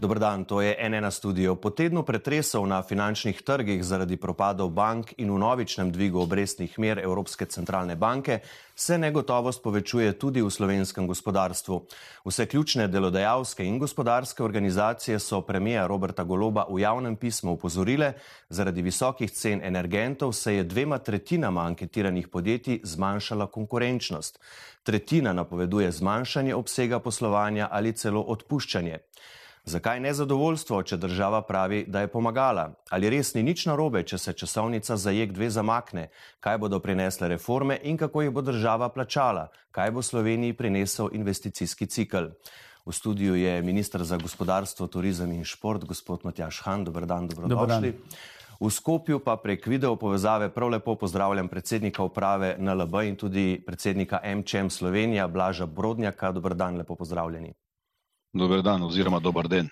Dobrodan, to je NN studio. Po tednu pretresov na finančnih trgih zaradi propadov bank in v novičnem dvigu obrestnih mer Evropske centralne banke se negotovost povečuje tudi v slovenskem gospodarstvu. Vse ključne delodajalske in gospodarske organizacije so premija Roberta Goloba v javnem pismu upozorile, zaradi visokih cen energentov se je dvema tretjinama anketiranih podjetij zmanjšala konkurenčnost. Tretjina napoveduje zmanjšanje obsega poslovanja ali celo odpuščanje. Zakaj nezadovoljstvo, če država pravi, da je pomagala? Ali res ni nič narobe, če se časovnica za jek dve zamakne? Kaj bodo prinesle reforme in kako jih bo država plačala? Kaj bo Sloveniji prinesel investicijski cikl? V studiu je ministr za gospodarstvo, turizem in šport, gospod Matjaš Han. Dobr dan, dobrodošli. V Skopju pa prek video povezave prav lepo pozdravljam predsednika uprave NLB in tudi predsednika MČM Slovenija, Blaža Brodnjaka. Dobr dan, lepo pozdravljeni. Dober dan oziroma dober den.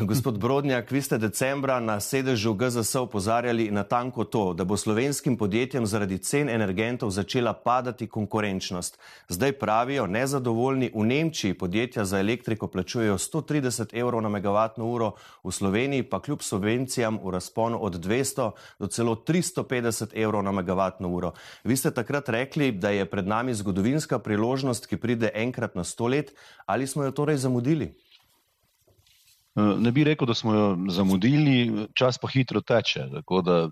Gospod Brodnjak, vi ste decembra na sedežu GZS opozarjali na tanko to, da bo slovenskim podjetjem zaradi cen energentov začela padati konkurenčnost. Zdaj pravijo, nezadovoljni v Nemčiji podjetja za elektriko plačujejo 130 evrov na megavatno uro, v Sloveniji pa kljub subvencijam v razponu od 200 do celo 350 evrov na megavatno uro. Vi ste takrat rekli, da je pred nami zgodovinska priložnost, ki pride enkrat na sto let, ali smo jo torej zamudili? Eh, ne bi rekel, da smo jo zamudili, čas pa hitro teče.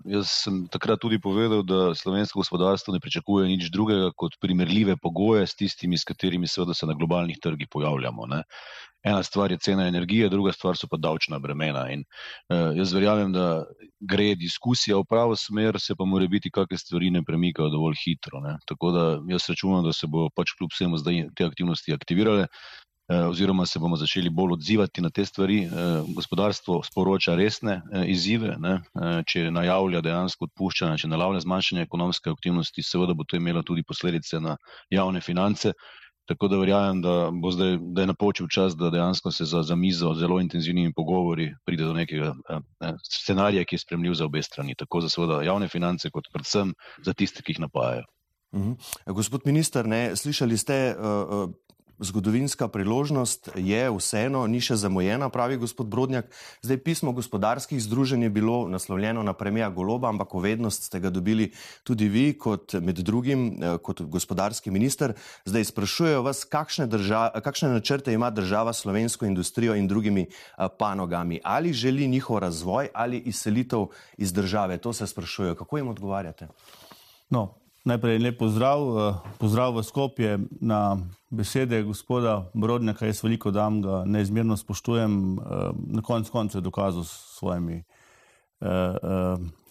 Jaz sem takrat tudi povedal, da slovensko gospodarstvo ne pričakuje nič drugega kot primerljive pogoje s tistimi, s katerimi se na globalnih trgih pojavljamo. Ne. Ena stvar je cena energije, druga stvar so pa davčna bremena. In, uh, jaz verjamem, da gre diskusija v pravo smer, se pa mora biti, kakšne stvari ne premikajo dovolj hitro. Ne. Tako da jaz računam, da se bo pač kljub vsemu zdaj te aktivnosti aktivirale. Eh, oziroma se bomo začeli bolj odzivati na te stvari. Eh, gospodarstvo sporoča resne eh, izzive, ne? če najavlja dejansko odpuščanje, če najavlja zmanjšanje ekonomske aktivnosti, seveda bo to imelo tudi posledice na javne finance. Tako da verjamem, da, zdaj, da je napočil čas, da dejansko se za, za mizo zelo intenzivnimi pogovori pride do nekega eh, scenarija, ki je spremljiv za obe strani, tako za seveda javne finance, kot predvsem za tiste, ki jih napajajo. Uh -huh. Gospod minister, ne, slišali ste, uh, zgodovinska priložnost je vseeno, ni še zamujena, pravi gospod Brodnjak. Zdaj pismo gospodarskih združenj je bilo naslovljeno na premija Goloba, ampak vednost ste ga dobili tudi vi, kot med drugim, eh, kot gospodarski minister. Zdaj sprašujejo vas, kakšne, drža, kakšne načrte ima država slovensko industrijo in drugimi eh, panogami. Ali želi njihov razvoj ali izselitev iz države? To se sprašujejo. Kako jim odgovarjate? No, Najprej lep pozdrav, eh, pozdrav v Skopje na besede gospoda Brodnjaka. Jaz veliko dam, ga neizmerno spoštujem. Eh, na koncu koncev je dokazal s svojimi eh,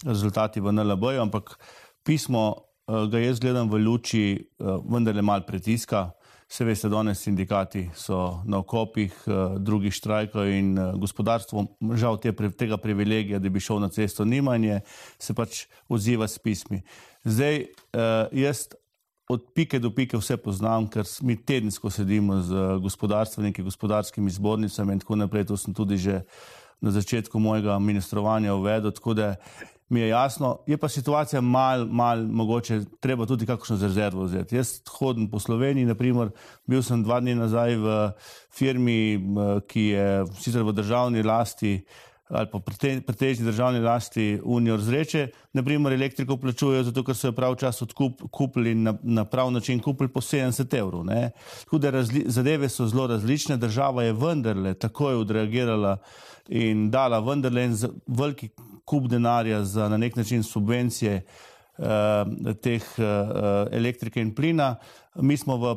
rezultati v NLB, ampak pismo ga jaz gledam v luči vendarle mal pritiska. Vse veste, danes sindikati so na okopih, drugi štrajkajo in gospodarstvo, žal te, tega privilegija, da bi šel na cesto, nimanje, se pač odziva s pismi. Zdaj, uh, jaz od pike do pike vse poznam, ker mi tedensko sedimo z gospodarstveniki, gospodarskimi zbornicami in tako naprej. To sem tudi že na začetku mojega ministrovanja uvedel, tako da mi je jasno. Je pa situacija mal, mal mogoče, treba tudi kakšno rezervo vzeti. Jaz hodim po Sloveniji, naprimer, bil sem dva dni nazaj v firmi, eh, ki je sicer v državni lasti, ali pa pretežni državni lasti Unijo razreče, naprimer elektriko plačujejo, zato ker so jo prav čas odkupili na, na prav način, kupili po 70 evrov. Tudi zadeve so zelo različne, država je vendarle takoj odreagirala in dala vendarle en veliki kup denarja za na nek način subvencije uh, teh uh, elektrike in plina. Mi smo v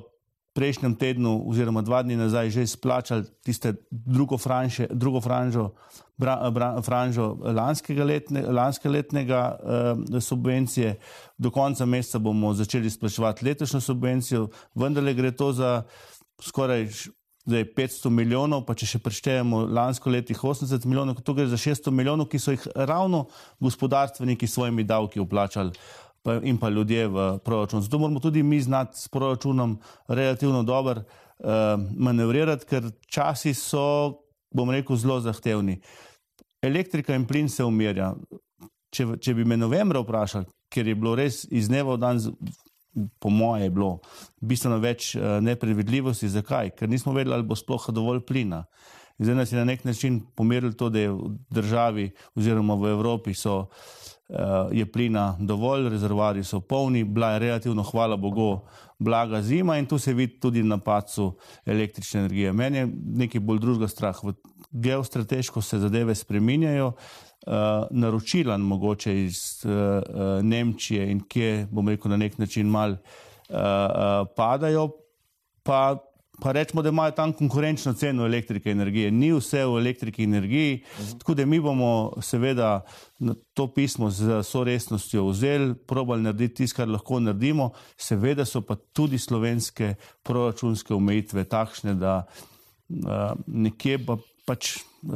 prejšnjem tednu, oziroma dva dni nazaj, že izplačali tiste drugo, franše, drugo franžo, bra, bra, franžo lanskega, letne, lanskega letnega uh, subvencije. Do konca meseca bomo začeli izplačevati letošnjo subvencijo, vendar le gre to za skoraj. Zdaj 500 milijonov, pa če še preštejemo lansko letih 80 milijonov, to gre za 600 milijonov, ki so jih ravno gospodarstveniki s svojimi davki uplačali in pa ljudje v proračun. Zato moramo tudi mi znati s proračunom relativno dobro uh, manevrirati, ker časi so, bom rekel, zelo zahtevni. Elektrika in plin se umirja. če, če bi me novembra vprašali, ker je bilo res iz dneva v dan, po moje, bilo bistveno več nepredvidljivosti, zakaj? Ker nismo vedeli, ali bo sploh dovolj plina. Zdaj nas je na nek način pomerili to, da je v državi oziroma v Evropi so, uh, je plina dovolj, rezervari so polni, bila je relativno, hvala Bogu, blaga zima in tu se vidi tudi na pacu električne energije. Meni je nekaj bolj drugega strah. Geostrateško se zadeve spreminjajo, uh, naročila mogoče iz uh, Nemčije in kje, bom rekel, na nek način mal padajo, pa pa rečemo, da imajo tam konkurenčno ceno elektrike in energije. Ni vse v elektriki in energiji, uh -huh. tako da mi bomo seveda to pismo z soresnostjo vzeli, probali narediti tisto, kar lahko naredimo, seveda so pa tudi slovenske proračunske omejitve takšne, da uh, nekje pa pač uh,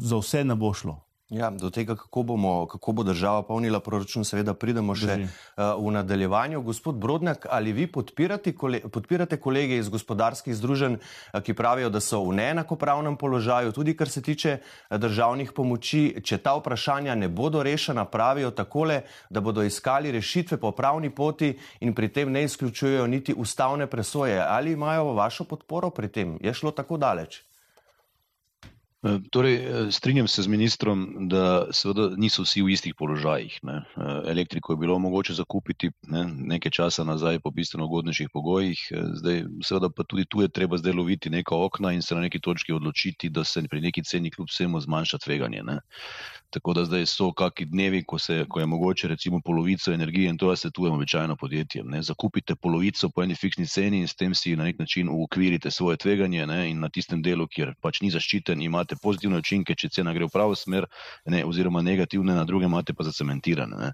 za vse ne bo šlo. Ja, do tega, kako, bomo, kako bo država polnila proračun, seveda pridemo še uh, v nadaljevanju. Gospod Brodnjak, ali vi podpirate, kole, podpirate kolege iz gospodarskih združenj, uh, ki pravijo, da so v neenakopravnem položaju, tudi kar se tiče uh, državnih pomoči, če ta vprašanja ne bodo rešena, pravijo takole, da bodo iskali rešitve po pravni poti in pri tem ne izključujejo niti ustavne presoje. Ali imajo vašo podporo pri tem? Je šlo tako daleč? Eh, torej, eh, strinjam se z ministrom, da seveda niso vsi v istih položajih. Ne. Eh, elektriko je bilo mogoče zakupiti ne, nekaj časa nazaj po bistveno ugodnejših pogojih, zdaj seveda pa tudi tu je treba zdaj loviti neka okna in se na neki točki odločiti, da se pri neki ceni kljub vsemu zmanjša tveganje. Ne. Tako da zdaj so kakšni dnevi, ko, se, ko je mogoče recimo polovico energije in to svetujemo običajno podjetjem. Ne. Zakupite polovico po eni fiksni ceni in s tem si na nek način ukvirite svoje tveganje ne, in na tistem delu, kjer pač ni zaščiten, imate pozitivne učinke, če cena gre v pravo smer, ne, oziroma negativne, na druge imate pa zacementirane. Ne.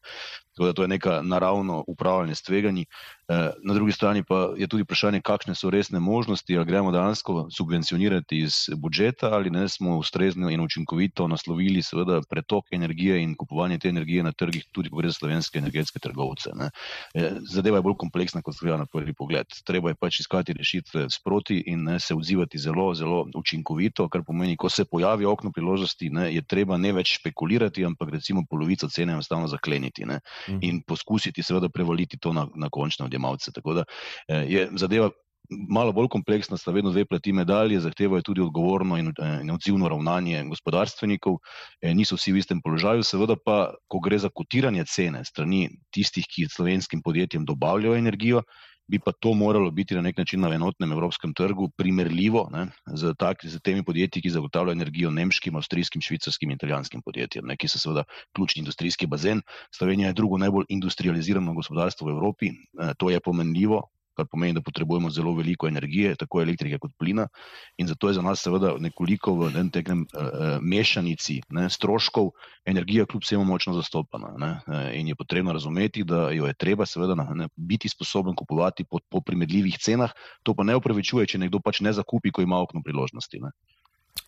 Tako da to je neka naravno upravljanje s tveganji. Eh, na drugi strani pa je tudi vprašanje, kakšne so resne možnosti, ali gremo dejansko subvencionirati iz budžeta ali ne smo ustrezno in učinkovito naslovili seveda pretok energije in kupovanje te energije na trgih, tudi gre za slovenske energetske trgovce. Ne. Eh, zadeva je bolj kompleksna, kot se gleda na prvi pogled. Treba je pač iskati rešitve sproti in ne, se odzivati zelo, zelo učinkovito, kar pomeni, ko se pojavi okno priložnosti, ne, je treba ne več špekulirati, ampak recimo polovico cene enostavno zakleniti. Ne in poskusiti, seveda, prevaliti to na, na končne odjemalce. Tako da eh, je zadeva malo bolj kompleksna, sta vedno dve plati medalje, zahtevajo tudi odgovorno in, eh, in odzivno ravnanje gospodarstvenikov, eh, niso vsi v istem položaju, seveda pa, ko gre za kotiranje cene strani tistih, ki slovenskim podjetjem dobavljajo energijo, bi pa to moralo biti na nek način na enotnem evropskem trgu primerljivo ne, z, tak, z temi podjetji, ki zagotavljajo energijo nemškim, avstrijskim, švicarskim in italijanskim podjetjem, ne, ki so seveda ključni industrijski bazen. Slovenija je drugo najbolj industrializirano gospodarstvo v Evropi, e, to je pomenljivo, kar pomeni, da potrebujemo zelo veliko energije, tako elektrike kot plina. In zato je za nas seveda nekoliko v enem tekem uh, mešanici ne, stroškov energija kljub vsemu močno zastopana. Ne, uh, in je potrebno razumeti, da jo je treba seveda ne, biti sposoben kupovati po, po primerljivih cenah. To pa ne upravičuje, če nekdo pač ne zakupi, ko ima okno priložnosti. Ne.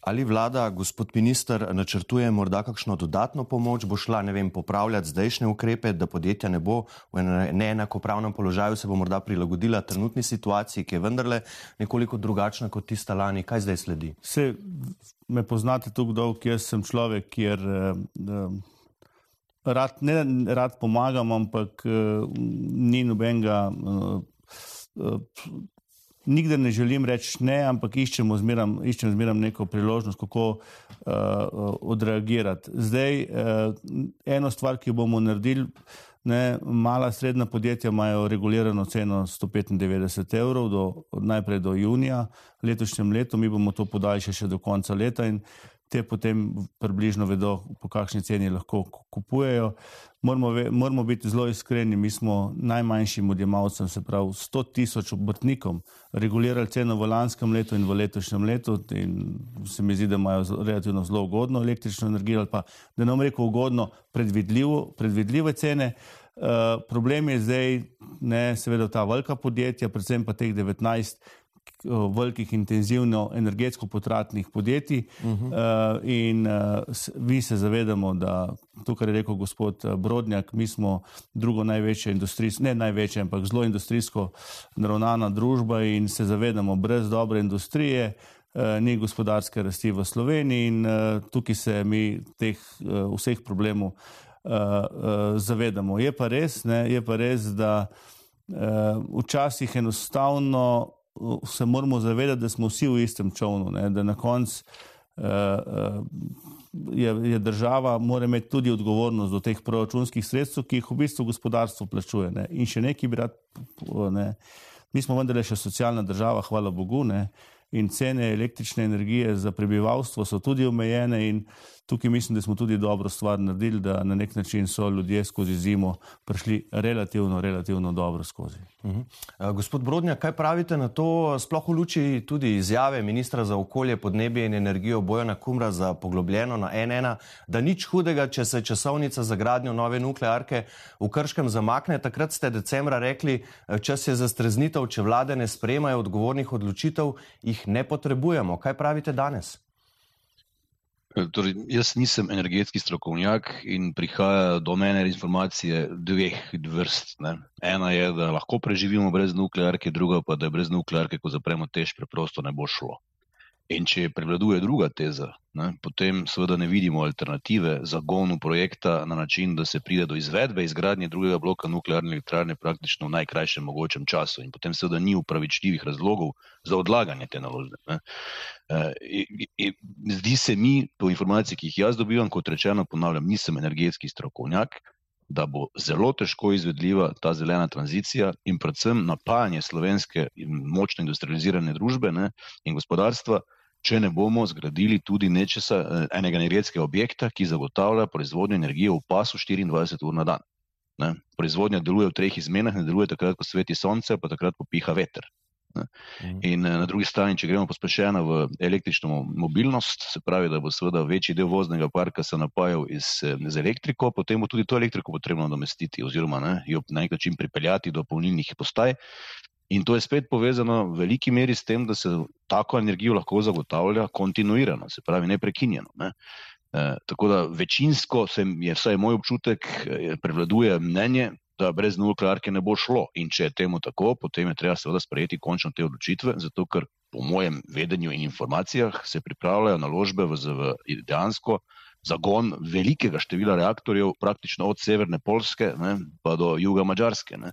Ali vlada, gospod minister, načrtuje morda kakšno dodatno pomoč, bo šla, vem, popravljati zdajšnje ukrepe, da podjetja ne bo v neenakopravnem položaju, se bo morda prilagodila trenutni situaciji, ki je vendarle nekoliko drugačna kot tista lani. Kaj zdaj sledi? Se me poznate tukaj dolgo, jaz sem človek, kjer eh, rad, ne rad pomagam, ampak eh, ni nobenega. Eh, nikdar ne želim reči ne, ampak iščemo zmeram, iščem zmeram neko priložnost, kako uh, odreagirati. Zdaj, uh, eno stvar, ki bomo naredili, ne, mala srednja podjetja imajo regulirano ceno 195 evrov do, najprej do junija letošnjem letu, mi bomo to podaljšali še do konca leta in te potem približno vedo, po kakšni ceni lahko kupujejo. Moramo, ve, moramo biti zelo iskreni, mi smo najmanjšim odjemalcem, se pravi 100 tisoč obrtnikom, regulirali ceno v lanskem letu in v letošnjem letu in se mi zdi, da imajo relativno zelo ugodno električno energijo ali pa, da nam reko ugodno, predvidljive cene. Uh, problem je zdaj, ne, seveda, ta velika podjetja, predvsem pa teh 19, velikih, intenzivno energetsko potratnih podjetij. Uh -huh. uh, in uh, mi se zavedamo, da to, kar je rekel gospod eh, Brodnjak, mi smo drugo največje industrijsko, ne največje, ampak zelo industrijsko naravnana družba in se zavedamo, brez dobre industrije. Uh, ni gospodarske rasti v Sloveniji, in uh, tukaj se mi teh uh, vseh problemov uh, zavedamo. Je pa res, ne, je pa res da uh, včasih enostavno se moramo zavedati, da smo vsi v istem čovnu, ne, da na koncu uh, je, je država mora imeti tudi odgovornost do teh proračunskih sredstev, ki jih v bistvu gospodarstvo plačuje. Ne. In še nekaj bi rad, ne, mi smo vendarle še socialna država, hvala Bogu, ne, in cene električne energije za prebivalstvo so tudi omejene in tukaj mislim, da smo tudi dobro stvar naredili, da na nek način so ljudje skozi zimo prišli relativno, relativno dobro skozi. Uh mhm. -huh. Gospod Brodnja, kaj pravite na to, sploh v luči tudi izjave ministra za okolje, podnebje in energijo Bojana Kumra za poglobljeno na NN, da nič hudega, če se časovnica za gradnjo nove nuklearke v Krškem zamakne. Takrat ste decembra rekli, čas je za streznitev, če vlade ne spremajo odgovornih odločitev, jih ne potrebujemo. Kaj pravite danes? Torej, jaz nisem energetski strokovnjak in prihaja do mene informacije dveh vrst. Ne. Ena je, da lahko preživimo brez nuklearke, druga pa, da brez nuklearke, ko zapremo tež, preprosto ne bo šlo. In če prevladuje druga teza, ne, potem seveda ne vidimo alternative za gonu projekta na način, da se pride do izvedbe izgradnje drugega bloka nuklearne elektrarne praktično v najkrajšem mogočem času. In potem seveda ni upravičljivih razlogov za odlaganje te naložbe. E, zdi se mi, po informacijah, ki jih jaz dobivam, kot rečeno, ponavljam, nisem energetski strokovnjak, da bo zelo težko izvedljiva ta zelena tranzicija in predvsem napajanje slovenske močne industrializirane družbe ne, in gospodarstva če ne bomo zgradili tudi nečesa, eh, enega energetskega objekta, ki zagotavlja proizvodnjo energije v pasu 24 ur na dan. Ne? Proizvodnja deluje v treh izmenah, ne deluje takrat, ko sveti sonce, pa takrat, ko piha veter. Ne? Mhm. In eh, na drugi strani, če gremo pospešeno v električno mobilnost, se pravi, da bo seveda večji del voznega parka se napajal iz, eh, z elektriko, potem bo tudi to elektriko potrebno domestiti oziroma ne, jo na nek način pripeljati do polnilnih postaj. In to je spet povezano v veliki meri s tem, da se tako energijo lahko zagotavlja kontinuirano, se pravi neprekinjeno. Ne. E, tako da večinsko se je, vsaj moj občutek, prevladuje mnenje, da brez nuklearke ne bo šlo. In če je temu tako, potem je treba seveda sprejeti končno te odločitve, zato ker po mojem vedenju in informacijah se pripravljajo naložbe v, v dejansko zagon velikega števila reaktorjev, praktično od severne Polske ne, pa do juga Mačarske. Ne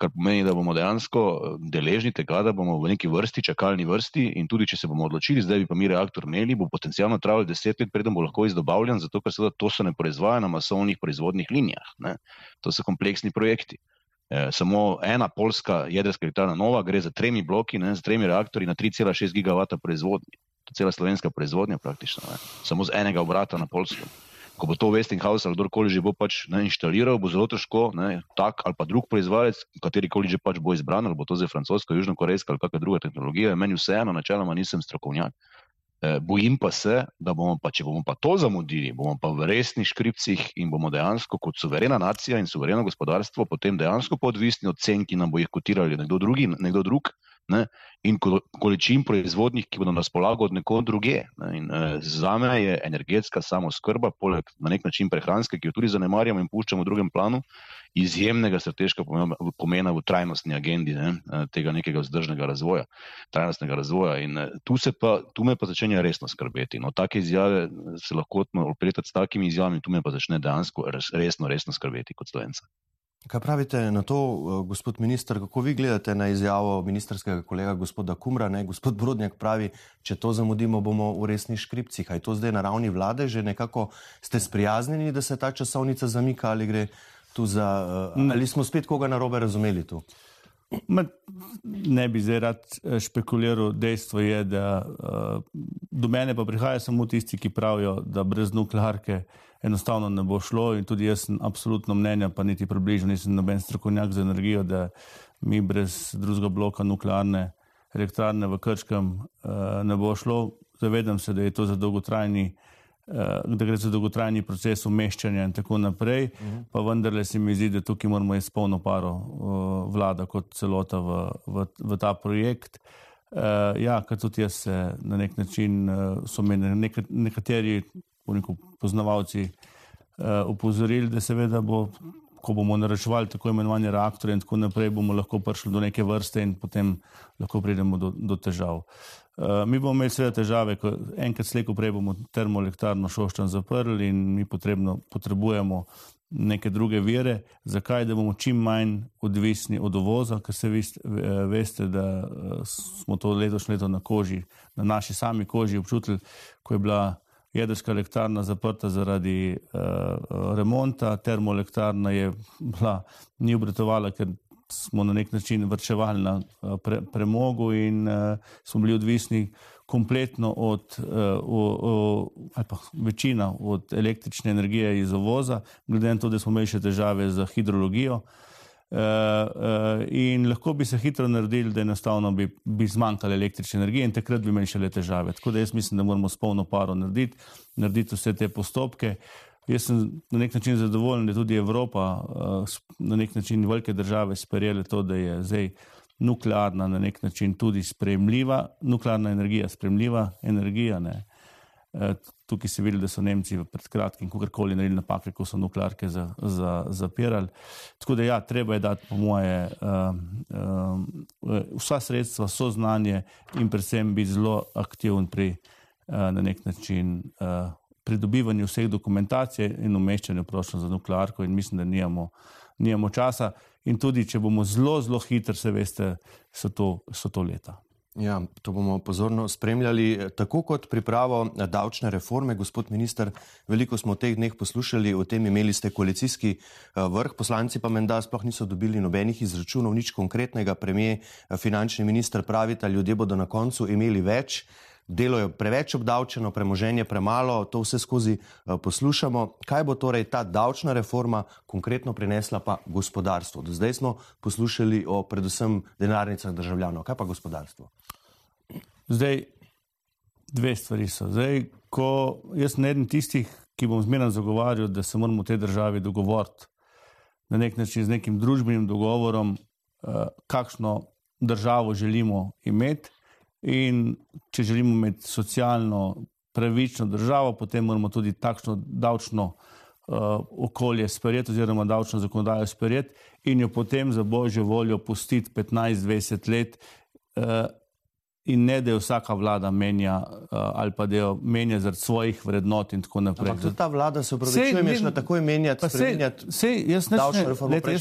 kar pomeni, da bomo dejansko eh, deležni tega, da bomo v neki vrsti, čakalni vrsti. In tudi, če se bomo odločili, da bi pa mi reaktor imeli, bo potencialno trajalo deset let, preden bo lahko izdobavljen, zato ker se to se ne proizvaja na masovnih proizvodnih linijah. Ne. To so kompleksni projekti. E, samo ena polska jedrska elektrarna nova gre za tremi bloki, ne, z tremi reaktorji na 3,6 gigavata proizvodnje. To je cela slovenska proizvodnja praktično, ne. samo z enega obrata na polskem ko bo to Westinghouse ali kdorkoli že bo pač ne, inštaliral, bo zelo težko, ne, tak ali pa drug proizvajalec, katerikoli že pač bo izbran, ali bo to zdaj francosko, južno-korejska ali kakšna druga tehnologija, meni vseeno, načeloma nisem strokovnjak. E, bojim pa se, da bomo pa, če bomo pa to zamudili, bomo pa v resnih škripcih in bomo dejansko kot suverena nacija in suvereno gospodarstvo potem dejansko podvisni od cen, ki nam bo jih kotirali nekdo, drugi, nekdo drug ne, in količin proizvodnih, ki bodo na razpolago od nekod druge. Ne, in, e, za me je energetska samoskrba, poleg na nek način prehranske, ki jo tudi zanemarjamo in puščamo v drugem planu, izjemnega strateškega pomena v trajnostni agendi ne, eh, tega nekega vzdržnega razvoja, trajnostnega razvoja. In e, tu, pa, tu me pa začne resno skrbeti. No, take izjave se lahko opretati s takimi izjavami, tu me pa začne dejansko resno, resno skrbeti kot slovenca. Kaj pravite na to, eh, gospod minister, kako vi gledate na izjavo ministerskega kolega gospoda Kumra? Ne? Gospod Brodnjak pravi, če to zamudimo, bomo v resnih škripcih. Je to zdaj na ravni vlade, že nekako ste sprijaznjeni, da se ta časovnica zamika ali gre tu za. Uh, ali smo spet koga narobe razumeli tu? Ma, ne bi zdaj rad eh, špekuliral. Dejstvo je, da do mene pa prihajajo samo tisti, ki pravijo, da brez nuklearke enostavno ne bo šlo. In tudi jaz sem absolutno mnenja, pa niti približno nisem noben strokovnjak za energijo, da mi brez drugega bloka nuklearne elektrarne v Krškem uh, ne bo šlo. Zavedam se, da je to za dolgotrajni Eh, da gre za dolgotrajni proces umeščanja in tako naprej, mhm. pa vendarle se mi zdi, da tukaj moramo imeti polno paro uh, vlada kot celota v, v, v ta projekt. Uh, ja, kot tudi jaz se na nek način uh, so me nek, nekateri poznavalci uh, upozorili, da seveda bo ko bomo naročevali tako imenovane reaktorje in tako naprej, bomo lahko prišli do neke vrste in potem lahko pridemo do, do težav. Uh, mi bomo imeli seveda težave, ko enkrat slejko prej bomo termoelektrarno Šoščan zaprli in mi potrebno, potrebujemo neke druge vire. Zakaj? Da bomo čim manj odvisni od uvoza, ker se veste, veste, da smo to letošnje leto na koži, na naši sami koži občutili, ko je bila jedrska elektrarna zaprta zaradi uh, remonta, termoelektrarna je bila, ni obratovala, ker smo na nek način vrčevali na uh, pre, premogu in uh, smo bili odvisni kompletno od, uh, o, o, ali pa večina od električne energije iz ovoza, glede na to, da smo imeli še težave z hidrologijo. Uh, Uh, uh, in lahko bi se hitro naredili, da enostavno bi, bi zmanjkalo električne energije in takrat bi imeli še le težave. Tako da jaz mislim, da moramo s polno paro narediti, narediti vse te postopke. Jaz sem na nek način zadovoljen, da tudi Evropa, uh, na nek način velike države sprejeli to, da je zdaj nuklearna na nek način tudi spremljiva, nuklearna energija spremljiva energija. Ne. Tukaj se vidi, da so Nemci pred kratkim, kako koli, naredili napake, ko so nuklearke za, za, zapirali. Tako da, ja, treba je dati, po moje, uh, uh, vsa sredstva, so znanje in predvsem biti zelo aktiven pri uh, na način uh, pridobivanju vseh dokumentacij in umeščanju prošlja za nuklearko. In mislim, da nijamo, nijamo časa. In tudi, če bomo zelo, zelo hitri, se veste, so to, so to leta. Ja, to bomo pozorno spremljali. Tako kot pripravo davčne reforme, gospod minister, veliko smo v teh dneh poslušali o tem, imeli ste koalicijski eh, vrh, poslanci pa menda sploh niso dobili nobenih izračunov, nič konkretnega. Premije, eh, finančni minister pravi, da ljudje bodo na koncu imeli več delo je preveč obdavčeno, premoženje premalo, to vse skozi eh, poslušamo. Kaj bo torej ta davčna reforma konkretno prinesla pa gospodarstvo? Do zdaj smo poslušali o predvsem denarnicah državljanov. Kaj pa gospodarstvo? Zdaj, dve stvari so. Zdaj, ko jaz ne eden tistih, ki bom zmerno zagovarjal, da se moramo v tej državi dogovoriti na nek način z nekim družbenim dogovorom, eh, kakšno državo želimo imeti In če želimo imeti socialno pravično državo, potem moramo tudi takšno davčno uh, okolje sprejeti, oziroma davčno zakonodajo sprejeti in jo potem za božjo voljo pustiti 15-20 let. Uh, in ne da jo vsaka vlada menja uh, ali pa da jo menja zaradi svojih vrednot in tako naprej. Ampak tudi ta vlada se upravičuje, da je tako imenjati. Jaz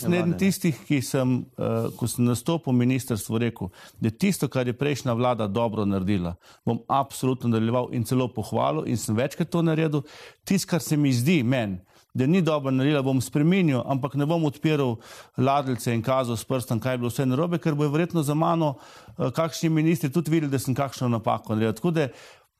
ne tistih, ki sem, uh, ko sem nastopil v ministrstvu, rekel, da je tisto, kar je prejšnja vlada dobro naredila, bom absolutno nadaljeval in celo pohvalil in sem večkrat to naredil. Tisto, kar se mi zdi meni, da ni dobro naredila, bom spremenil, ampak ne bom odpiral ladljice in kazal s prstom, kaj je bilo vse narobe, ker bo verjetno za mano uh, kakšni ministri tudi videli, da sem kakšno napako naredil. Tako da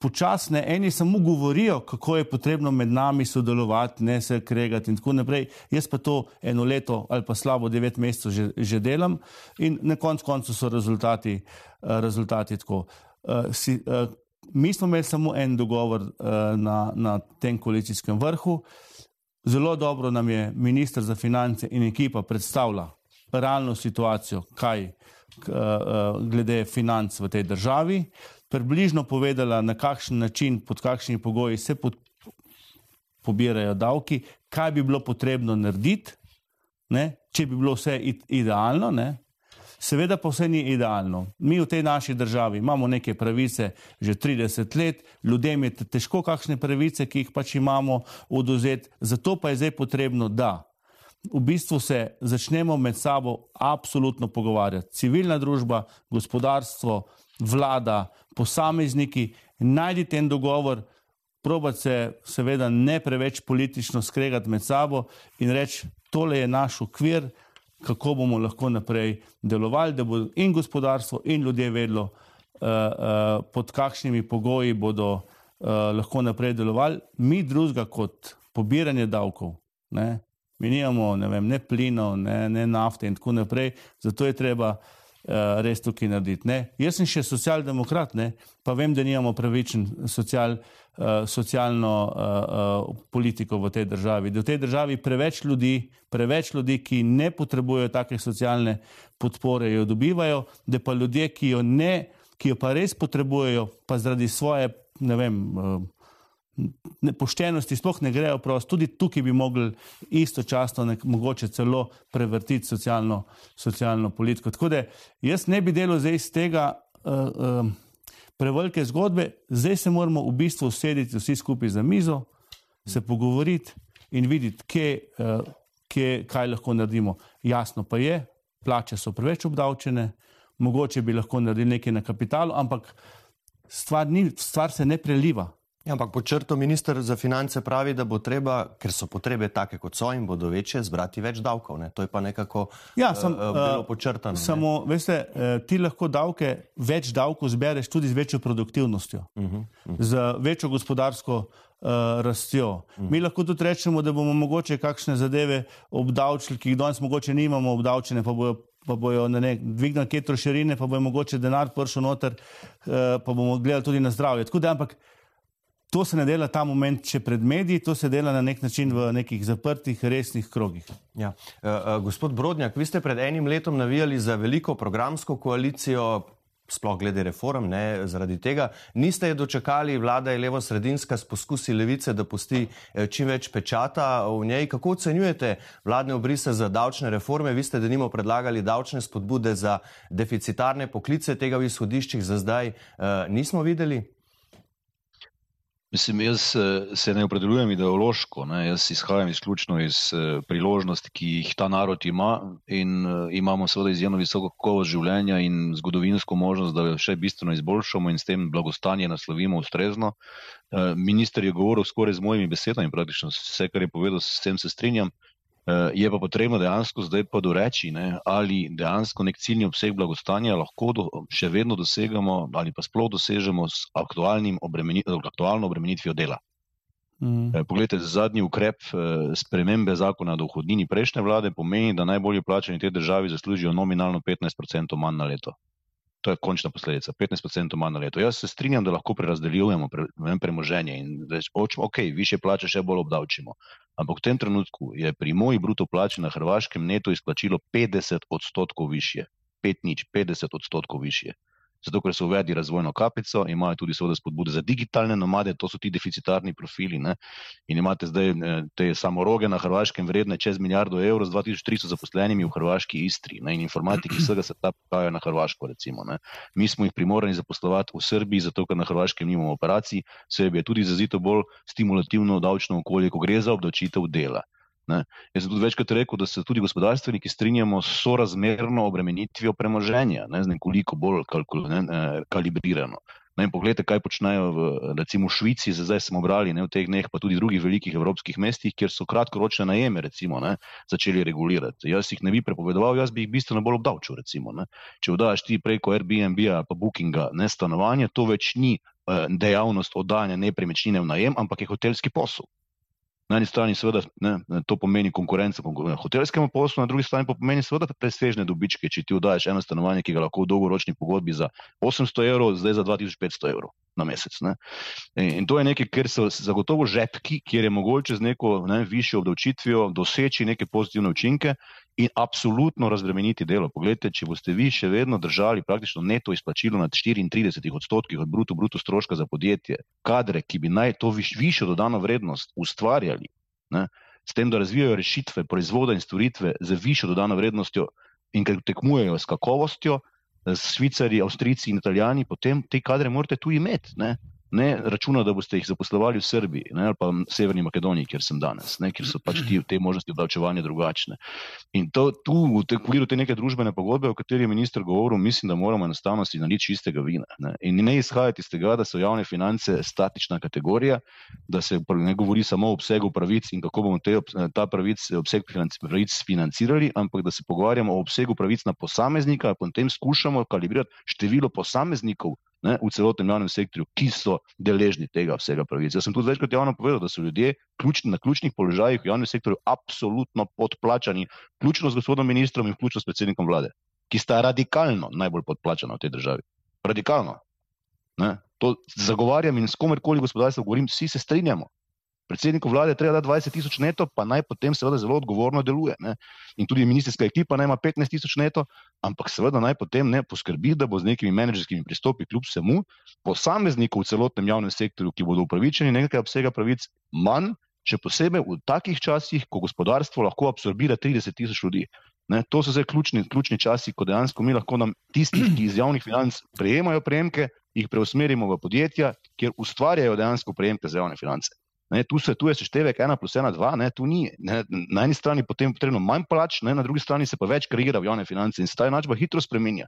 počasne, eni samo govorijo, kako je potrebno med nami sodelovati, ne se kregati in tako naprej. Jaz pa to eno leto ali pa slabo devet mesecev že, že delam in na konc koncu so rezultati, uh, rezultati tako. Uh, si, uh, mi smo imeli samo en dogovor uh, na, na tem koalicijskem vrhu. Zelo dobro nam je ministr za finance in ekipa predstavila realno situacijo, kaj eh, glede financ v tej državi, približno povedala, na kakšen način, pod kakšnimi pogoji se pod, pobirajo davki, kaj bi bilo potrebno narediti, ne, če bi bilo vse idealno, ne, Seveda pa vse ni idealno. Mi v tej naši državi imamo neke pravice že 30 let, ljudem je težko kakšne pravice, ki jih pač imamo, oduzeti. Zato pa je zdaj potrebno, da v bistvu se začnemo med sabo absolutno pogovarjati. Civilna družba, gospodarstvo, vlada, posamezniki, najdite en dogovor, probati se seveda ne preveč politično skregati med sabo in reči, tole je naš okvir, kako bomo lahko naprej delovali, da bo in gospodarstvo, in ljudje vedlo, uh, uh, pod kakšnimi pogoji bodo uh, lahko naprej delovali. Mi drugega kot pobiranje davkov, ne? mi nimamo ne, vem, ne plinov, ne, ne nafte in tako naprej, zato je treba res tukaj narediti. Ne? Jaz sem še socialdemokrat, ne? pa vem, da nimamo pravičen social. Uh, socialno uh, uh, politiko v tej državi. Da v tej državi preveč ljudi, preveč ljudi, ki ne potrebujejo take socialne podpore, jo dobivajo, da pa ljudje, ki jo, ne, ki jo pa res potrebujejo, pa zaradi svoje, ne vem, uh, poštenosti sploh ne grejo prosto. Tudi tukaj bi mogli istočasno nek, mogoče celo prevrtiti socialno, socialno politiko. Tako da jaz ne bi delal zdaj iz tega uh, uh, prevelike zgodbe, zdaj se moramo v bistvu usediti vsi skupaj za mizo, se pogovoriti in videti, kje, uh, kje, kaj lahko naredimo. Jasno pa je, plače so preveč obdavčene, mogoče bi lahko naredili nekaj na kapitalu, ampak stvar, ni, stvar se ne preliva. Ja, ampak po črto minister za finance pravi, da bo treba, ker so potrebe take kot so in bodo večje, zbrati več davkov. Ne? To je pa nekako ja, sem, uh, bilo počrtano. Samo, ne? veste, ti lahko davke, več davkov zbereš tudi z večjo produktivnostjo, uh -huh, uh -huh. z večjo gospodarsko uh, rastjo. Uh -huh. Mi lahko tudi rečemo, da bomo mogoče kakšne zadeve obdavčili, ki jih danes mogoče nimamo obdavčene, pa bojo pa bojo ne, dvignili kje trošarine, pa bojo mogoče denar pršel noter, uh, pa bomo gledali tudi na zdravje. Tako da, ampak to se ne dela ta moment, če pred mediji, to se dela na nek način v nekih zaprtih, resnih krogih. Ja. Uh, uh, gospod Brodnjak, vi ste pred enim letom navijali za veliko programsko koalicijo. Sploh glede reform, ne, zaradi tega niste je dočekali, vlada je levo-sredinska s poskusi levice, da pusti čim več pečata v njej. Kako ocenjujete vladne obrise za davčne reforme? Vi ste denimo predlagali davčne spodbude za deficitarne poklice, tega v izhodiščih za zdaj uh, nismo videli. Mislim, jaz eh, se ne opredeljujem ideološko, ne? jaz izhajam izključno iz eh, priložnosti, ki jih ta narod ima in eh, imamo seveda izjemno visoko kakovost življenja in zgodovinsko možnost, da jo še bistveno izboljšamo in s tem blagostanje naslovimo ustrezno. Minister je govoril skoraj z mojimi besedami, praktično vse, kar je povedal, s tem se strinjam. Eh, je pa potrebno dejansko zdaj pa doreči, ne, ali dejansko nek ciljni obseg blagostanja lahko do, še vedno dosegamo ali pa sploh dosežemo s obremenit, aktualno obremenitvijo dela. Mm. Eh, poglejte, zadnji ukrep eh, spremembe zakona o dohodnini prejšnje vlade pomeni, da najbolje plačani te državi zaslužijo nominalno 15% manj na leto. To je končna posledica, 15% manj na leto. Jaz se strinjam, da lahko prerazdelijujemo pre, premoženje in rečemo, ok, više plače še bolj obdavčimo. Ampak v tem trenutku je pri moji bruto plači na Hrvaškem neto izplačilo 50 odstotkov više. 5 nič, 50 odstotkov više zato ker so uvedli razvojno kapico, imajo tudi seveda spodbude za digitalne nomade, to so ti deficitarni profili. Ne? In imate zdaj eh, te samoroge na Hrvaškem vredne čez milijardo evrov z 2300 zaposlenimi v Hrvaški istri. Ne? In informatiki vsega se ta pravijo na Hrvaško. Recimo, Mi smo jih primorani zaposlovati v Srbiji, zato ker na Hrvaškem nimamo operacij, sebi je tudi zazito bolj stimulativno davčno okolje, ko gre za obdavčitev dela. Ne. Jaz sem tudi večkrat rekel, da se tudi gospodarstveniki strinjamo s sorazmerno obremenitvijo premoženja, ne z nekoliko bolj kalkul, ne, kalibrirano. Ne, poglejte, kaj počnejo v, recimo, Švici, zdaj smo brali ne, v teh dneh, pa tudi v drugih velikih evropskih mestih, kjer so kratkoročne najeme recimo, ne, začeli regulirati. Jaz jih ne bi prepovedoval, jaz bi jih bistveno bolj obdavčil. Recimo, Če vdaš ti preko Airbnb-a pa Bookinga ne stanovanje, to več ni eh, dejavnost oddajanja nepremičnine v najem, ampak je hotelski posel. Na eni strani seveda ne, to pomeni konkurenco hotelskemu poslu, na drugi strani pa pomeni seveda presežne dobičke, če ti vdajes eno stanovanje, ki ga lahko v dolgoročni pogodbi za 800 evrov, zdaj za 2500 evrov na mesec. Ne. In to je nekaj, ker so zagotovo žepki, kjer je mogoče z neko ne, višjo obdavčitvijo doseči neke pozitivne učinke in absolutno razbremeniti delo. Poglejte, če boste vi še vedno držali praktično neto izplačilo nad 34 odstotkih od bruto, bruto stroška za podjetje, kadre, ki bi naj to viš, višjo dodano vrednost ustvarjali, ne, s tem, da razvijajo rešitve, proizvode in storitve z višjo dodano vrednostjo in ker tekmujejo s kakovostjo, s Švicari, Avstrijci in Italijani, potem te kadre morate tu imeti. Ne ne računa, da boste jih zaposlovali v Srbiji ne, ali pa v Severni Makedoniji, kjer sem danes, ne, kjer so pač ti, te možnosti obdavčevanja drugačne. In to, tu, v okviru te neke družbene pogodbe, o kateri je minister govoril, mislim, da moramo enostavno si naliti čistega vina. Ne. In ne izhajati iz tega, da so javne finance statična kategorija, da se ne govori samo o obsegu pravic in kako bomo te, ta pravic, obseg pravic financirali, ampak da se pogovarjamo o obsegu pravic na posameznika in potem skušamo kalibrirati število posameznikov, ne, v celotnem javnem sektorju, ki so deležni tega vsega pravic. Jaz sem tudi večkrat javno povedal, da so ljudje ključni, na ključnih položajih v javnem sektorju absolutno podplačani, vključno z gospodom ministrom in vključno s predsednikom vlade, ki sta radikalno najbolj podplačana v tej državi. Radikalno. Ne. To zagovarjam in s komerkoli gospodarstvo govorim, vsi se strinjamo. Predsedniku vlade treba dati 20 tisoč neto, pa naj potem seveda zelo odgovorno deluje. Ne? In tudi ministerska ekipa naj ima 15 tisoč neto, ampak seveda naj potem ne poskrbi, da bo z nekimi menedžerskimi pristopi, kljub vsemu, posameznikov v celotnem javnem sektorju, ki bodo upravičeni nekaj obsega pravic, manj, še posebej v takih časih, ko gospodarstvo lahko absorbira 30 tisoč ljudi. Ne, to so zdaj ključni, ključni časi, ko dejansko mi lahko nam tisti, ki iz javnih financ prejemajo prejemke, jih preusmerimo v podjetja, kjer ustvarjajo dejansko prejemke za javne finance. Ne, tu, se, tu je seštevek 1 plus 1, 2, ne, tu ni. Ne, na eni strani potem potrebno manj plač, ne, na drugi strani se pa več kreira v javne finance in se ta enačba hitro spremenja.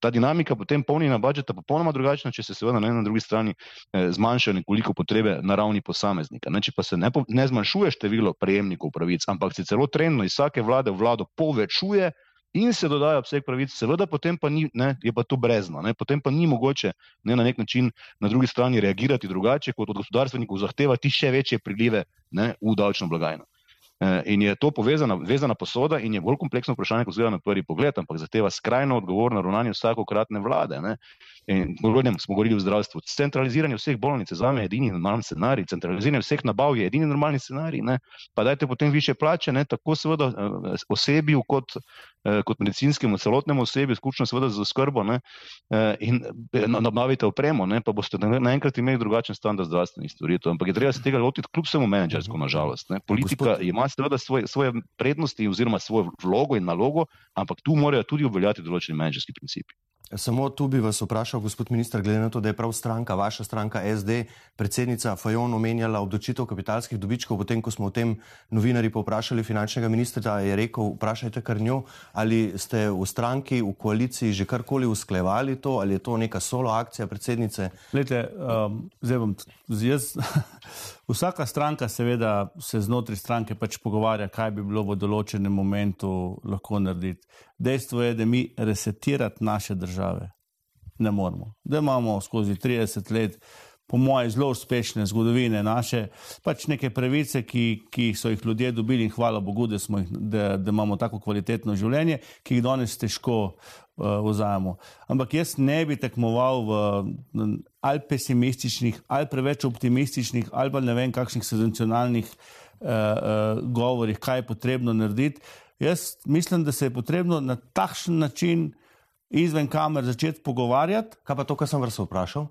Ta dinamika potem polnjenja budžeta je popolnoma drugačna, če se seveda na drugi strani eh, zmanjša nekoliko potrebe na ravni posameznika. Ne, če pa se ne, ne zmanjšuje število prejemnikov pravic, ampak se celo trendno iz vsake vlade v vlado povečuje, in se dodaja obseg pravic, seveda potem pa ni, ne, je pa to brezno, ne, potem pa ni mogoče ne, na nek način na drugi strani reagirati drugače, kot od gospodarstvenikov zahtevati še večje prilive ne, v davčno blagajno. E, in je to povezana, vezana posoda in je bolj kompleksno vprašanje, kot zgleda na prvi pogled, ampak zahteva skrajno odgovorno ravnanje vsakokratne vlade. Ne. In govorim, smo govorili o zdravstvu. Centraliziranje vseh bolnic je za me edini normalni scenarij, centraliziranje vseh nabav je edini normalni scenarij. Ne. Pa dajte potem više plače, ne, tako seveda eh, osebju kot, kot medicinskemu, celotnemu osebju, skučno seveda za skrbo ne, eh, in nabavite opremo, ne, pa boste naenkrat imeli drugačen standard zdravstvenih storitev. Ampak je treba se tega lotiti kljub vsemu menedžersko, nažalost. Ne. Politika Gospod... ima seveda svoje, svoje prednosti oziroma svojo vlogo in nalogo, ampak tu morajo tudi obveljati določeni menedžerski principi. Samo tu bi vas vprašal, gospod minister, glede na to, da je prav stranka, vaša stranka SD, predsednica Fajon omenjala obdočitev kapitalskih dobičkov, potem ko smo o tem novinari povprašali finančnega ministra, je rekel, vprašajte kar njo, ali ste v stranki, v koaliciji že karkoli usklevali to, ali je to neka solo akcija predsednice? Glede, um, zdaj bom, jaz, vsaka stranka seveda se znotraj stranke pač pogovarja, kaj bi bilo v določenem momentu lahko narediti. Dejstvo je, da mi resetirati naše države ne moramo. Da imamo skozi 30 let, po moje, zelo uspešne zgodovine naše, pač neke pravice, ki, ki so jih ljudje dobili in hvala Bogu, da, jih, da, da imamo tako kvalitetno življenje, ki jih danes težko vzajemo. Ampak jaz ne bi tekmoval v, v ali pesimističnih, ali preveč optimističnih, ali pa ne vem, kakšnih senzacionalnih uh, uh, govorih, kaj je potrebno narediti. Jaz mislim, da se je potrebno na takšen način izven kamer začeti pogovarjati. Kaj pa to, kar sem vas vprašal?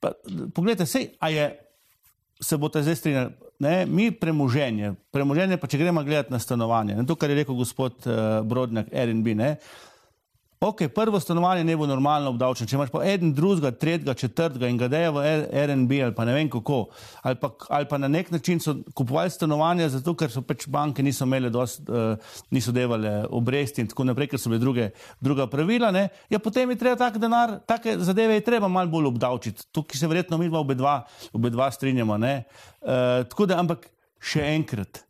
Pa, poglejte, sej, je, se bo ta zdaj strinjal. Ne, mi premoženje, premoženje pa če gremo gledati na stanovanje, ne, to, kar je rekel gospod uh, Brodnjak, Airbnb, ne, Ok, prvo stanovanje ne bo normalno obdavčeno. Če imaš pa en, drugega, tretjega, četrtega in ga deje v RNB ali pa ne vem kako, ali pa, ali pa na nek način so kupovali stanovanja zato, ker so pač banke niso imele dost, uh, niso devale obresti in tako naprej, ker so bile druge, druga pravila, ne, ja potem je treba tak denar, take zadeve je treba malo bolj obdavčiti. Tukaj se verjetno mi obe dva, obe dva strinjamo, ne. Uh, tako da, ampak še enkrat.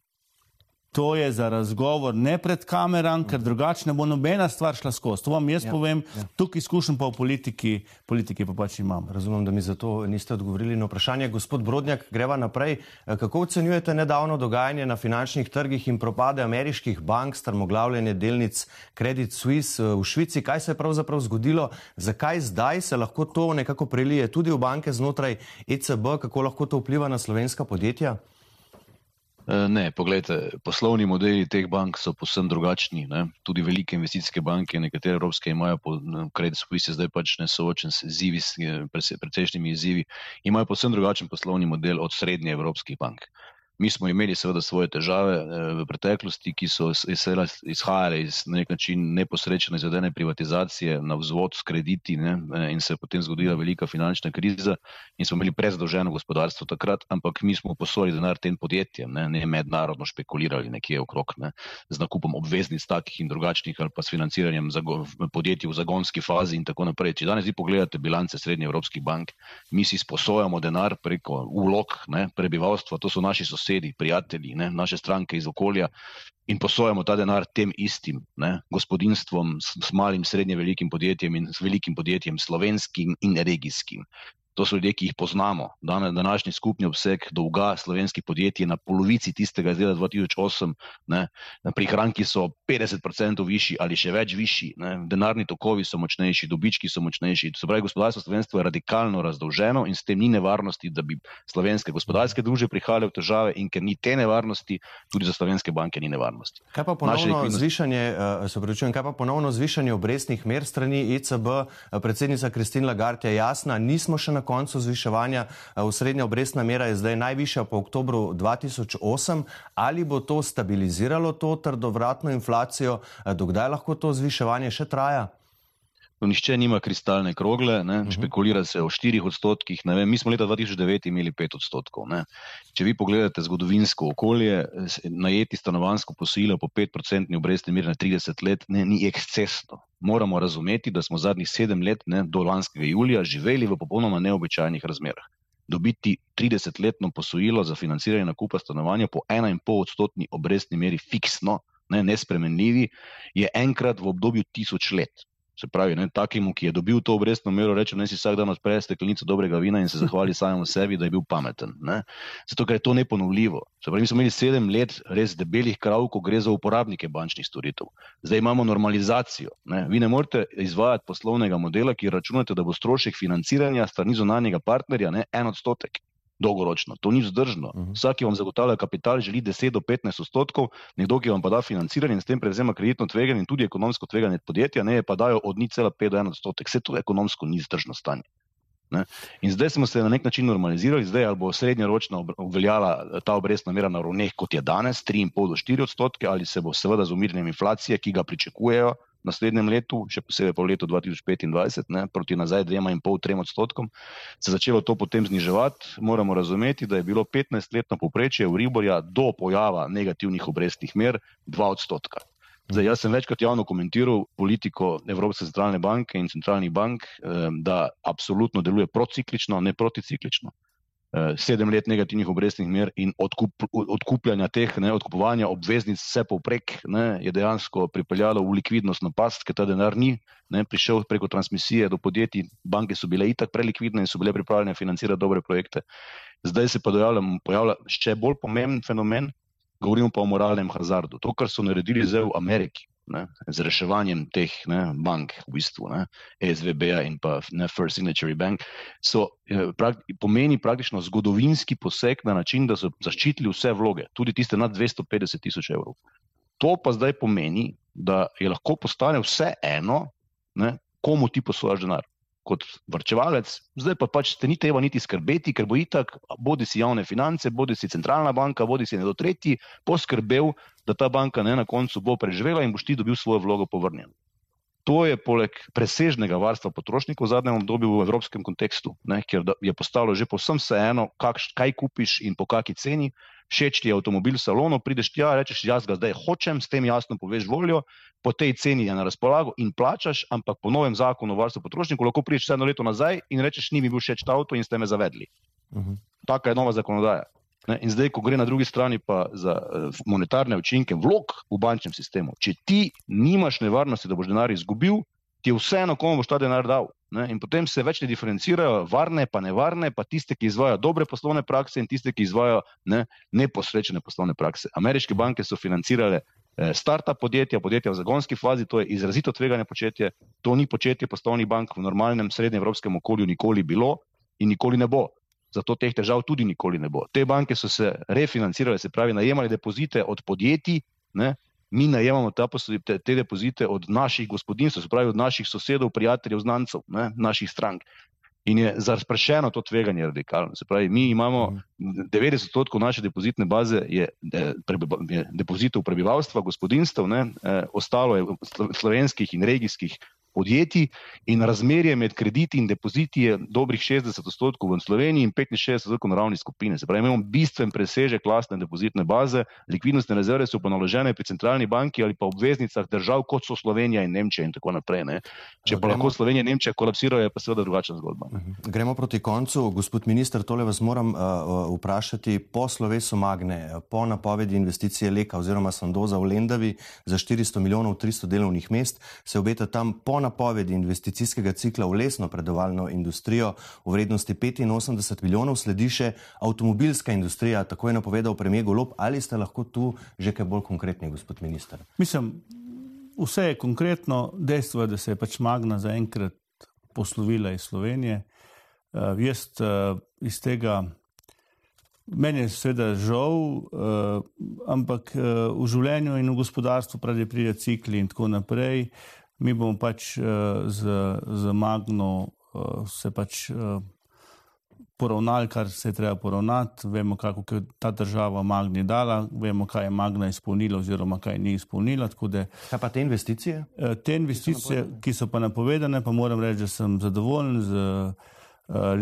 To je za razgovor, ne pred kamerami, ker drugače ne bo nobena stvar šla skozi. To vam jaz ja, povem, ja. tukaj izkušen pa v politiki, politiki pa pač imam. Razumem, da mi zato niste odgovorili na vprašanje. Gospod Brodnjak, greva naprej. Kako ocenjujete nedavno dogajanje na finančnih trgih in propade ameriških bank, strmoglavljanje delnic Credit Suisse v Švici? Kaj se je pravzaprav zgodilo? Zakaj zdaj se lahko to nekako prelije tudi v banke znotraj ECB? Kako lahko to vpliva na slovenska podjetja? Eh, ne, pogledajte, poslovni modeli teh bank so posebno drugačni. Ne? Tudi velike investicijske banke, nekatere evropske, imajo, Credit Suisse, zdaj pač ne soočen s izzivi, precejšnjimi izzivi, imajo posebno drugačen poslovni model od srednje evropskih bank. Mi smo imeli seveda svoje težave eh, v preteklosti, ki so izhajale iz na nek način neposrečene izvedene privatizacije na vzvod s krediti ne, eh, in se je potem zgodila velika finančna kriza in smo imeli prezadolženo gospodarstvo takrat, ampak mi smo posojali denar tem podjetjem, ne, ne mednarodno špekulirali nekje okrog ne, z nakupom obveznic takih in drugačnih ali pa s financiranjem podjetij v zagonski fazi in tako naprej. Če danes vi pogledate bilance srednje evropskih bank, mi si sposojamo denar preko ulog ne, prebivalstva, to so naši sosedje sosedi, prijatelji, ne, naše stranke iz okolja in posojamo ta denar tem istim ne, gospodinstvom, s, s malim, srednje velikim podjetjem in s velikim podjetjem, slovenskim in regijskim. To so ljudje, ki jih poznamo. Danes današnji skupni obseg dolga slovenskih podjetij je na polovici tistega iz leta 2008. Ne. Prihranki so 50% višji ali še več višji, ne. denarni tokovi so močnejši, dobički so močnejši. Se pravi, gospodarstvo slovenstvo je radikalno razdolženo in s tem ni nevarnosti, da bi slovenske gospodarske družbe prihajale v težave in ker ni te nevarnosti, tudi za slovenske banke ni nevarnosti. Kaj pa ponovno, zvišanje, uh, kaj pa ponovno zvišanje obrestnih mer strani ECB? Predsednica Kristina Lagarde je jasna, nismo še na koncu zviševanja. Usrednja obrestna mera je zdaj najvišja po oktobru 2008. Ali bo to stabiliziralo to trdovratno inflacijo? Dokdaj lahko to zviševanje še traja? Nišče nima kristalne krogle, ne? uh -huh. špekulira se o 4 odstotkih. Mi smo leta 2009 imeli 5 odstotkov. Ne? Če vi pogledate zgodovinsko okolje, najeti stanovansko posojilo po 5-odstotni obrestni meri na 30 let ne, ni ekscesno. Moramo razumeti, da smo zadnjih 7 let, ne, do lanskega julija, živeli v popolnoma neobičajnih razmerah. Dobiti 30-letno posojilo za financiranje nakupa stanovanja po 1,5 odstotni obrestni meri, fiksno, ne, nespremenljivi, je enkrat v obdobju tisoč let. Se pravi, ne, takemu, ki je dobil to obrestno mero, reče: Naj si vsak dan odpre steklenico dobrega vina in se zahvali samemu sebi, da je bil pameten. Ne. Zato, ker je to neponovljivo. Se pravi, mi smo imeli sedem let res debelih krav, ko gre za uporabnike bančnih storitev. Zdaj imamo normalizacijo. Ne. Vi ne morete izvajati poslovnega modela, ki računate, da bo strošek financiranja strani zunanjega partnerja ne, en odstotek dolgoročno. To ni vzdržno. Uh mhm. -huh. Vsak, ki vam zagotavlja kapital, želi 10 do 15 odstotkov, nekdo, ki vam pa da financiranje in s tem prevzema kreditno tveganje in tudi ekonomsko tveganje podjetja, ne pa dajo od 0,5 do 1 odstotek. Vse to ekonomsko ni vzdržno stanje. Ne? In zdaj smo se na nek način normalizirali, zdaj ali bo srednjeročno obveljala ta obrestna mera na ravneh, kot je danes, 3,5 do 4 odstotke, ali se bo seveda z umirjenjem inflacije, ki ga pričakujejo, naslednjem letu, še posebej po letu 2025, ne, proti nazaj dvema in pol, trem odstotkom, se začelo to potem zniževati. Moramo razumeti, da je bilo 15-letno poprečje v Riborja do pojava negativnih obrestnih mer 2 odstotka. Zdaj, jaz sem večkrat javno komentiral politiko Evropske centralne banke in centralnih bank, eh, da absolutno deluje prociklično, ne proticiklično. Eh, sedem let negativnih obrestnih mer in odkup, odkupljanja teh, ne, odkupovanja obveznic vse povprek, ne, je dejansko pripeljalo v likvidnost na past, ker ta denar ni ne, prišel preko transmisije do podjetij. Banke so bile itak prelikvidne in so bile pripravljene financirati dobre projekte. Zdaj se pa dojavlja, pojavlja še bolj pomemben fenomen, govorimo pa o moralnem hazardu. To, kar so naredili zdaj v Ameriki, ne, z reševanjem teh ne, bank, v bistvu, ne, SVB-ja in pa ne, First Signature Bank, so, eh, prak, pomeni praktično zgodovinski poseg na način, da so zaščitili vse vloge, tudi tiste nad 250 tisoč evrov. To pa zdaj pomeni, da je lahko postane vse eno, ne, komu ti posojaš denar kot vrčevalec, zdaj pa pač te ni treba niti skrbeti, ker bo itak, bodi si javne finance, bodi si centralna banka, bodi si nekdo tretji, poskrbel, da ta banka ne na koncu bo preživela in boš ti dobil svojo vlogo povrnjeno. To je poleg presežnega varstva potrošnikov v zadnjem obdobju v evropskem kontekstu, ne, ker je postalo že povsem vseeno, kaj kupiš in po kakšni ceni. Všeč ti je avtomobil v salonu, prideš tja, rečeš, jaz ga zdaj hočem, s tem jasno poveš voljo, po tej ceni je na razpolago in plačaš, ampak po novem zakonu o varstvu potrošnikov lahko prideš eno leto nazaj in rečeš, ni mi bil všeč ta avto in ste me zavedli. Uh mhm. -huh. Taka je nova zakonodaja. Ne? In zdaj, ko gre na drugi strani pa za uh, monetarne učinke vlog v bančnem sistemu, če ti nimaš nevarnosti, da boš denar izgubil, ti je vseeno, komu boš ta denar dal. Ne? In potem se več ne diferencirajo varne, pa nevarne, pa tiste, ki izvajo dobre poslovne prakse in tiste, ki izvajo ne, neposrečene poslovne prakse. Ameriške banke so financirale Eh, startup podjetja, podjetja v zagonski fazi, to je izrazito tvegane početje, to ni početje poslovnih bank v normalnem srednjeevropskem okolju nikoli bilo in nikoli ne bo. Zato teh težav tudi nikoli ne bo. Te banke so se refinancirale, se pravi, najemali depozite od podjetij, ne? mi najemamo ta, te, te depozite od naših gospodinstv, se pravi od naših sosedov, prijateljev, znancev, ne? naših strank. In je zarsprešeno to tveganje radikalno. Se pravi, mi imamo 90% mhm. naše depozitne baze, je, eh, je depozitov prebivalstva, gospodinstv, ne, eh, ostalo je slovenskih in regijskih podjetij in razmerje med krediti in depoziti je dobrih 60 odstotkov v Sloveniji in 65 odstotkov na ravni skupine. Se pravi, imamo bistven presežek lastne depozitne baze, likvidnostne rezerve so pa naložene pri centralni banki ali pa obveznicah držav, kot so Slovenija in Nemčija in tako naprej. Ne. Če pa Gremo... lahko Slovenija in Nemčija kolapsirajo, je pa seveda drugačna zgodba. Ne. Mhm. Gremo proti koncu. Gospod minister, tole vas moram uh, vprašati. Po slovesu Magne, po napovedi investicije Leka oziroma Sandoza v Lendavi za 400 milijonov 300 delovnih mest, se obeta tam po napovedi investicijskega cikla v lesno predevalno industrijo v vrednosti 85 milijonov sledi še avtomobilska industrija, tako je napovedal premijer Golob. Ali ste lahko tu že kaj bolj konkretni, gospod minister? Mislim, vse je konkretno, dejstvo je, da se je pač Magna zaenkrat poslovila iz Slovenije. Uh, jaz uh, iz tega, meni je seveda žal, uh, ampak uh, v življenju in v gospodarstvu pravi pride cikli in tako naprej. Mi bomo pač uh, z, z Magno uh, se pač uh, poravnali, kar se je treba poravnati. Vemo, kako je ta država Magni dala, vemo, kaj je Magna izpolnila oziroma kaj ni izpolnila. Da, kaj pa te investicije? Uh, te investicije, ki so, ki so pa napovedane, pa moram reči, da sem zadovoljen z. Uh,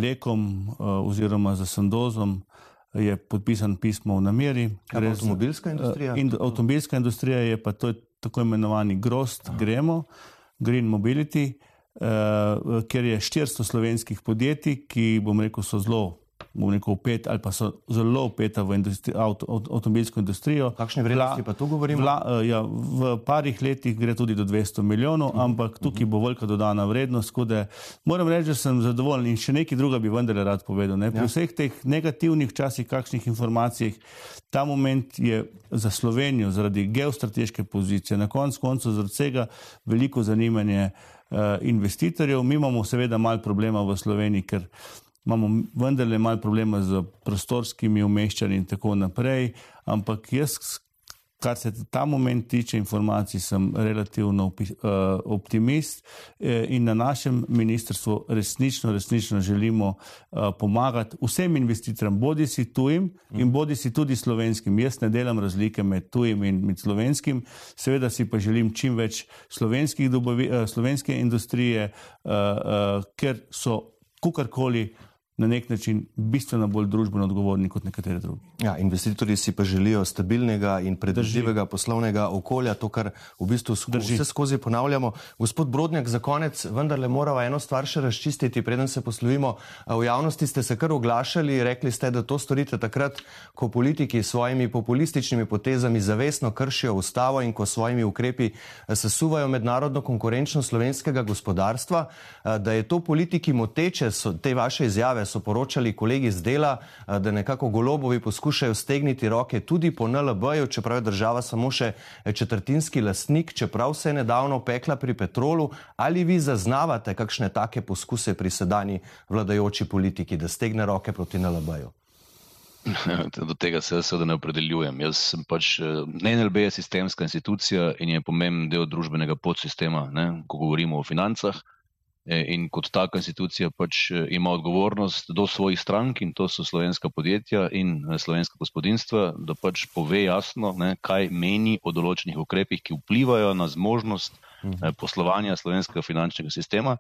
Lekom eh, oziroma za Sandozom je podpisan pismo v nameri. Avtomobilska industrija? In, avtomobilska industrija je pa to tako imenovani GROST, Aha. gremo, Green Mobility, uh, ker je 400 slovenskih podjetij, ki, bom rekel, so zelo bom rekel, upet ali pa so zelo upeta v industri, avto, avtomobilsko industrijo. Kakšne vrednosti pa tu govorimo? Vla, uh, ja, v parih letih gre tudi do 200 milijonov, uh. -huh. ampak tukaj bo velika dodana vrednost. Kude, moram reči, da sem zadovoljen in še nekaj druga bi vendarle rad povedal. Ne? Pri ja. vseh teh negativnih časih, kakšnih informacijah, ta moment je za Slovenijo zaradi geostrateške pozicije, na koncu koncev zaradi vsega veliko zanimanje uh, investitorjev. Mi imamo seveda malo problema v Sloveniji, ker imamo vendarle malo problema z prostorskimi umeščanji in tako naprej, ampak jaz, kar se ta moment tiče informacij, sem relativno uh, optimist eh, in na našem ministrstvu resnično, resnično želimo uh, pomagati vsem investitorjem, bodi si tujim in bodi si tudi slovenskim. Jaz ne delam razlike med tujim in med slovenskim, seveda si pa želim čim več slovenskih dobavi, slovenske industrije, ker so kukorkoli na nek način bistveno bolj družbeno odgovorni kot nekateri drugi. Ja, investitorji si pa želijo stabilnega in predržljivega poslovnega okolja, to, kar v bistvu sko vse skozi ponavljamo. Gospod Brodnjak, za konec vendarle moramo eno stvar še razčistiti, preden se poslovimo. V javnosti ste se kar oglašali, rekli ste, da to storite takrat, ko politiki s svojimi populističnimi potezami zavestno kršijo ustavo in ko svojimi ukrepi sesuvajo mednarodno konkurenčnost slovenskega gospodarstva, da je to politiki moteče, so te vaše izjave so poročali kolegi z dela, eh, da nekako golobovi poskušajo stegniti roke tudi po NLB-ju, čeprav je država samo še eh, četrtinski lastnik, čeprav se je nedavno pekla pri petrolu. Ali vi zaznavate kakšne take poskuse pri sedanji vladajoči politiki, da stegne roke proti NLB-ju? Do tega se seveda ne opredeljujem. Jaz sem pač, eh, NLB je sistemska institucija in je pomemben del družbenega podsistema, ne, ko govorimo o financah. E, in kot taka institucija pač e, ima odgovornost do svojih strank in to so slovenska podjetja in e, slovenska gospodinstva, da pač pove jasno, ne, kaj meni o določenih ukrepih, ki vplivajo na zmožnost mhm. poslovanja slovenskega finančnega sistema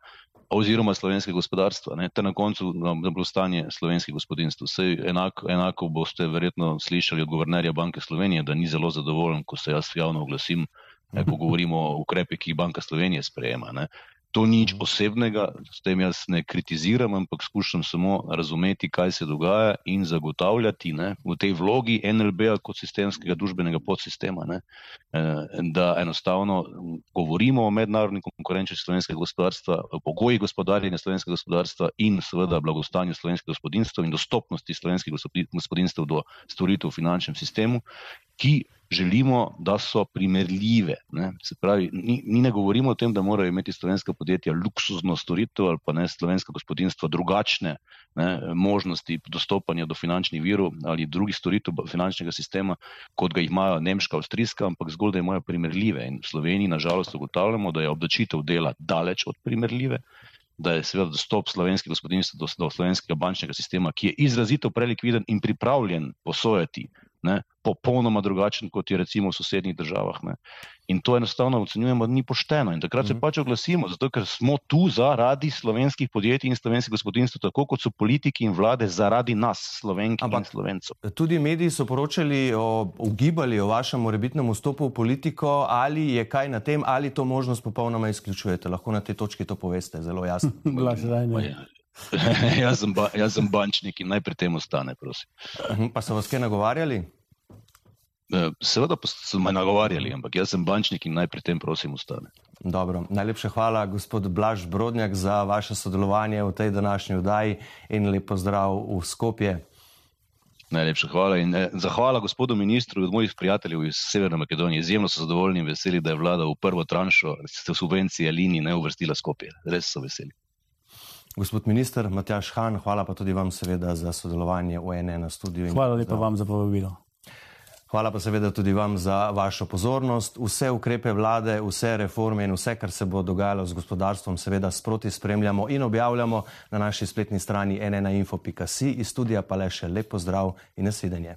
oziroma slovenskega gospodarstva, ne, ter na koncu na blagostanje slovenskih gospodinstv. Vse enako, enako boste verjetno slišali od guvernerja Banke Slovenije, da ni zelo zadovoljen, ko se jaz javno oglasim, ne, ko govorimo o ukrepih, ki jih Banka Slovenije sprejema. Ne. To ni nič posebnega, s tem jaz ne kritiziram, ampak skušam samo razumeti, kaj se dogaja in zagotavljati ne, v tej vlogi NLB-a kot sistemskega družbenega podsistema, ne, eh, da enostavno govorimo o mednarodni konkurenčnosti slovenskega gospodarstva, o pogojih gospodarjenja slovenskega gospodarstva in seveda blagostanju slovenskega gospodinstva in dostopnosti slovenskih gospodinstv do storitev v finančnem sistemu, ki želimo, da so primerljive. Ne. Se pravi, mi, mi ne govorimo o tem, da morajo imeti slovenska podjetja luksuzno storitev ali pa ne slovenska gospodinstva drugačne ne, možnosti dostopanja do finančnih virov ali drugih storitev finančnega sistema, kot ga imajo nemška, avstrijska, ampak zgolj, da imajo primerljive. In v Sloveniji, nažalost, ugotavljamo, da je obdočitev dela daleč od primerljive. Da je seveda dostop slovenskih gospodinstv do, do slovenskega bančnega sistema, ki je izrazito prelikviden in pripravljen posojati ne, popolnoma drugačen, kot je recimo v sosednjih državah. Ne. In to enostavno ocenjujemo, da ni pošteno. In takrat mm -hmm. se mhm. pač oglasimo, zato ker smo tu zaradi slovenskih podjetij in slovenskih gospodinstv, tako kot so politiki in vlade zaradi nas, slovenk in slovencev. Tudi mediji so poročali o ugibali o vašem morebitnem vstopu v politiko, ali je kaj na tem, ali to možnost popolnoma izključujete. Lahko na tej točki to poveste zelo jasno. jaz, sem ba, jaz sem bančnik in naj pri tem ostane, prosim. Mhm, pa so vas kaj nagovarjali? Eh, seveda pa so me nagovarjali, ampak jaz sem bančnik in naj pri tem, prosim, ostane. Dobro. Najlepša hvala, gospod Blaž Brodnjak, za vaše sodelovanje v tej današnji vdaji in lep pozdrav v Skopje. Najlepša hvala in eh, zahvala gospodu ministru od mojih prijateljev iz Severne Makedonije. Izjemno so zadovoljni in veseli, da je vlada v prvo tranšo subvencije linij ne uvrstila Skopje. Res so veseli. Gospod minister Matjaš Han, hvala pa tudi vam seveda za sodelovanje v NN studiu. Hvala lepa za... vam za povabilo. Hvala pa seveda tudi vam za vašo pozornost. Vse ukrepe vlade, vse reforme in vse, kar se bo dogajalo z gospodarstvom, seveda sproti spremljamo in objavljamo na naši spletni strani nnainfo.si. Iz studija pa le še lep pozdrav in nasvidenje.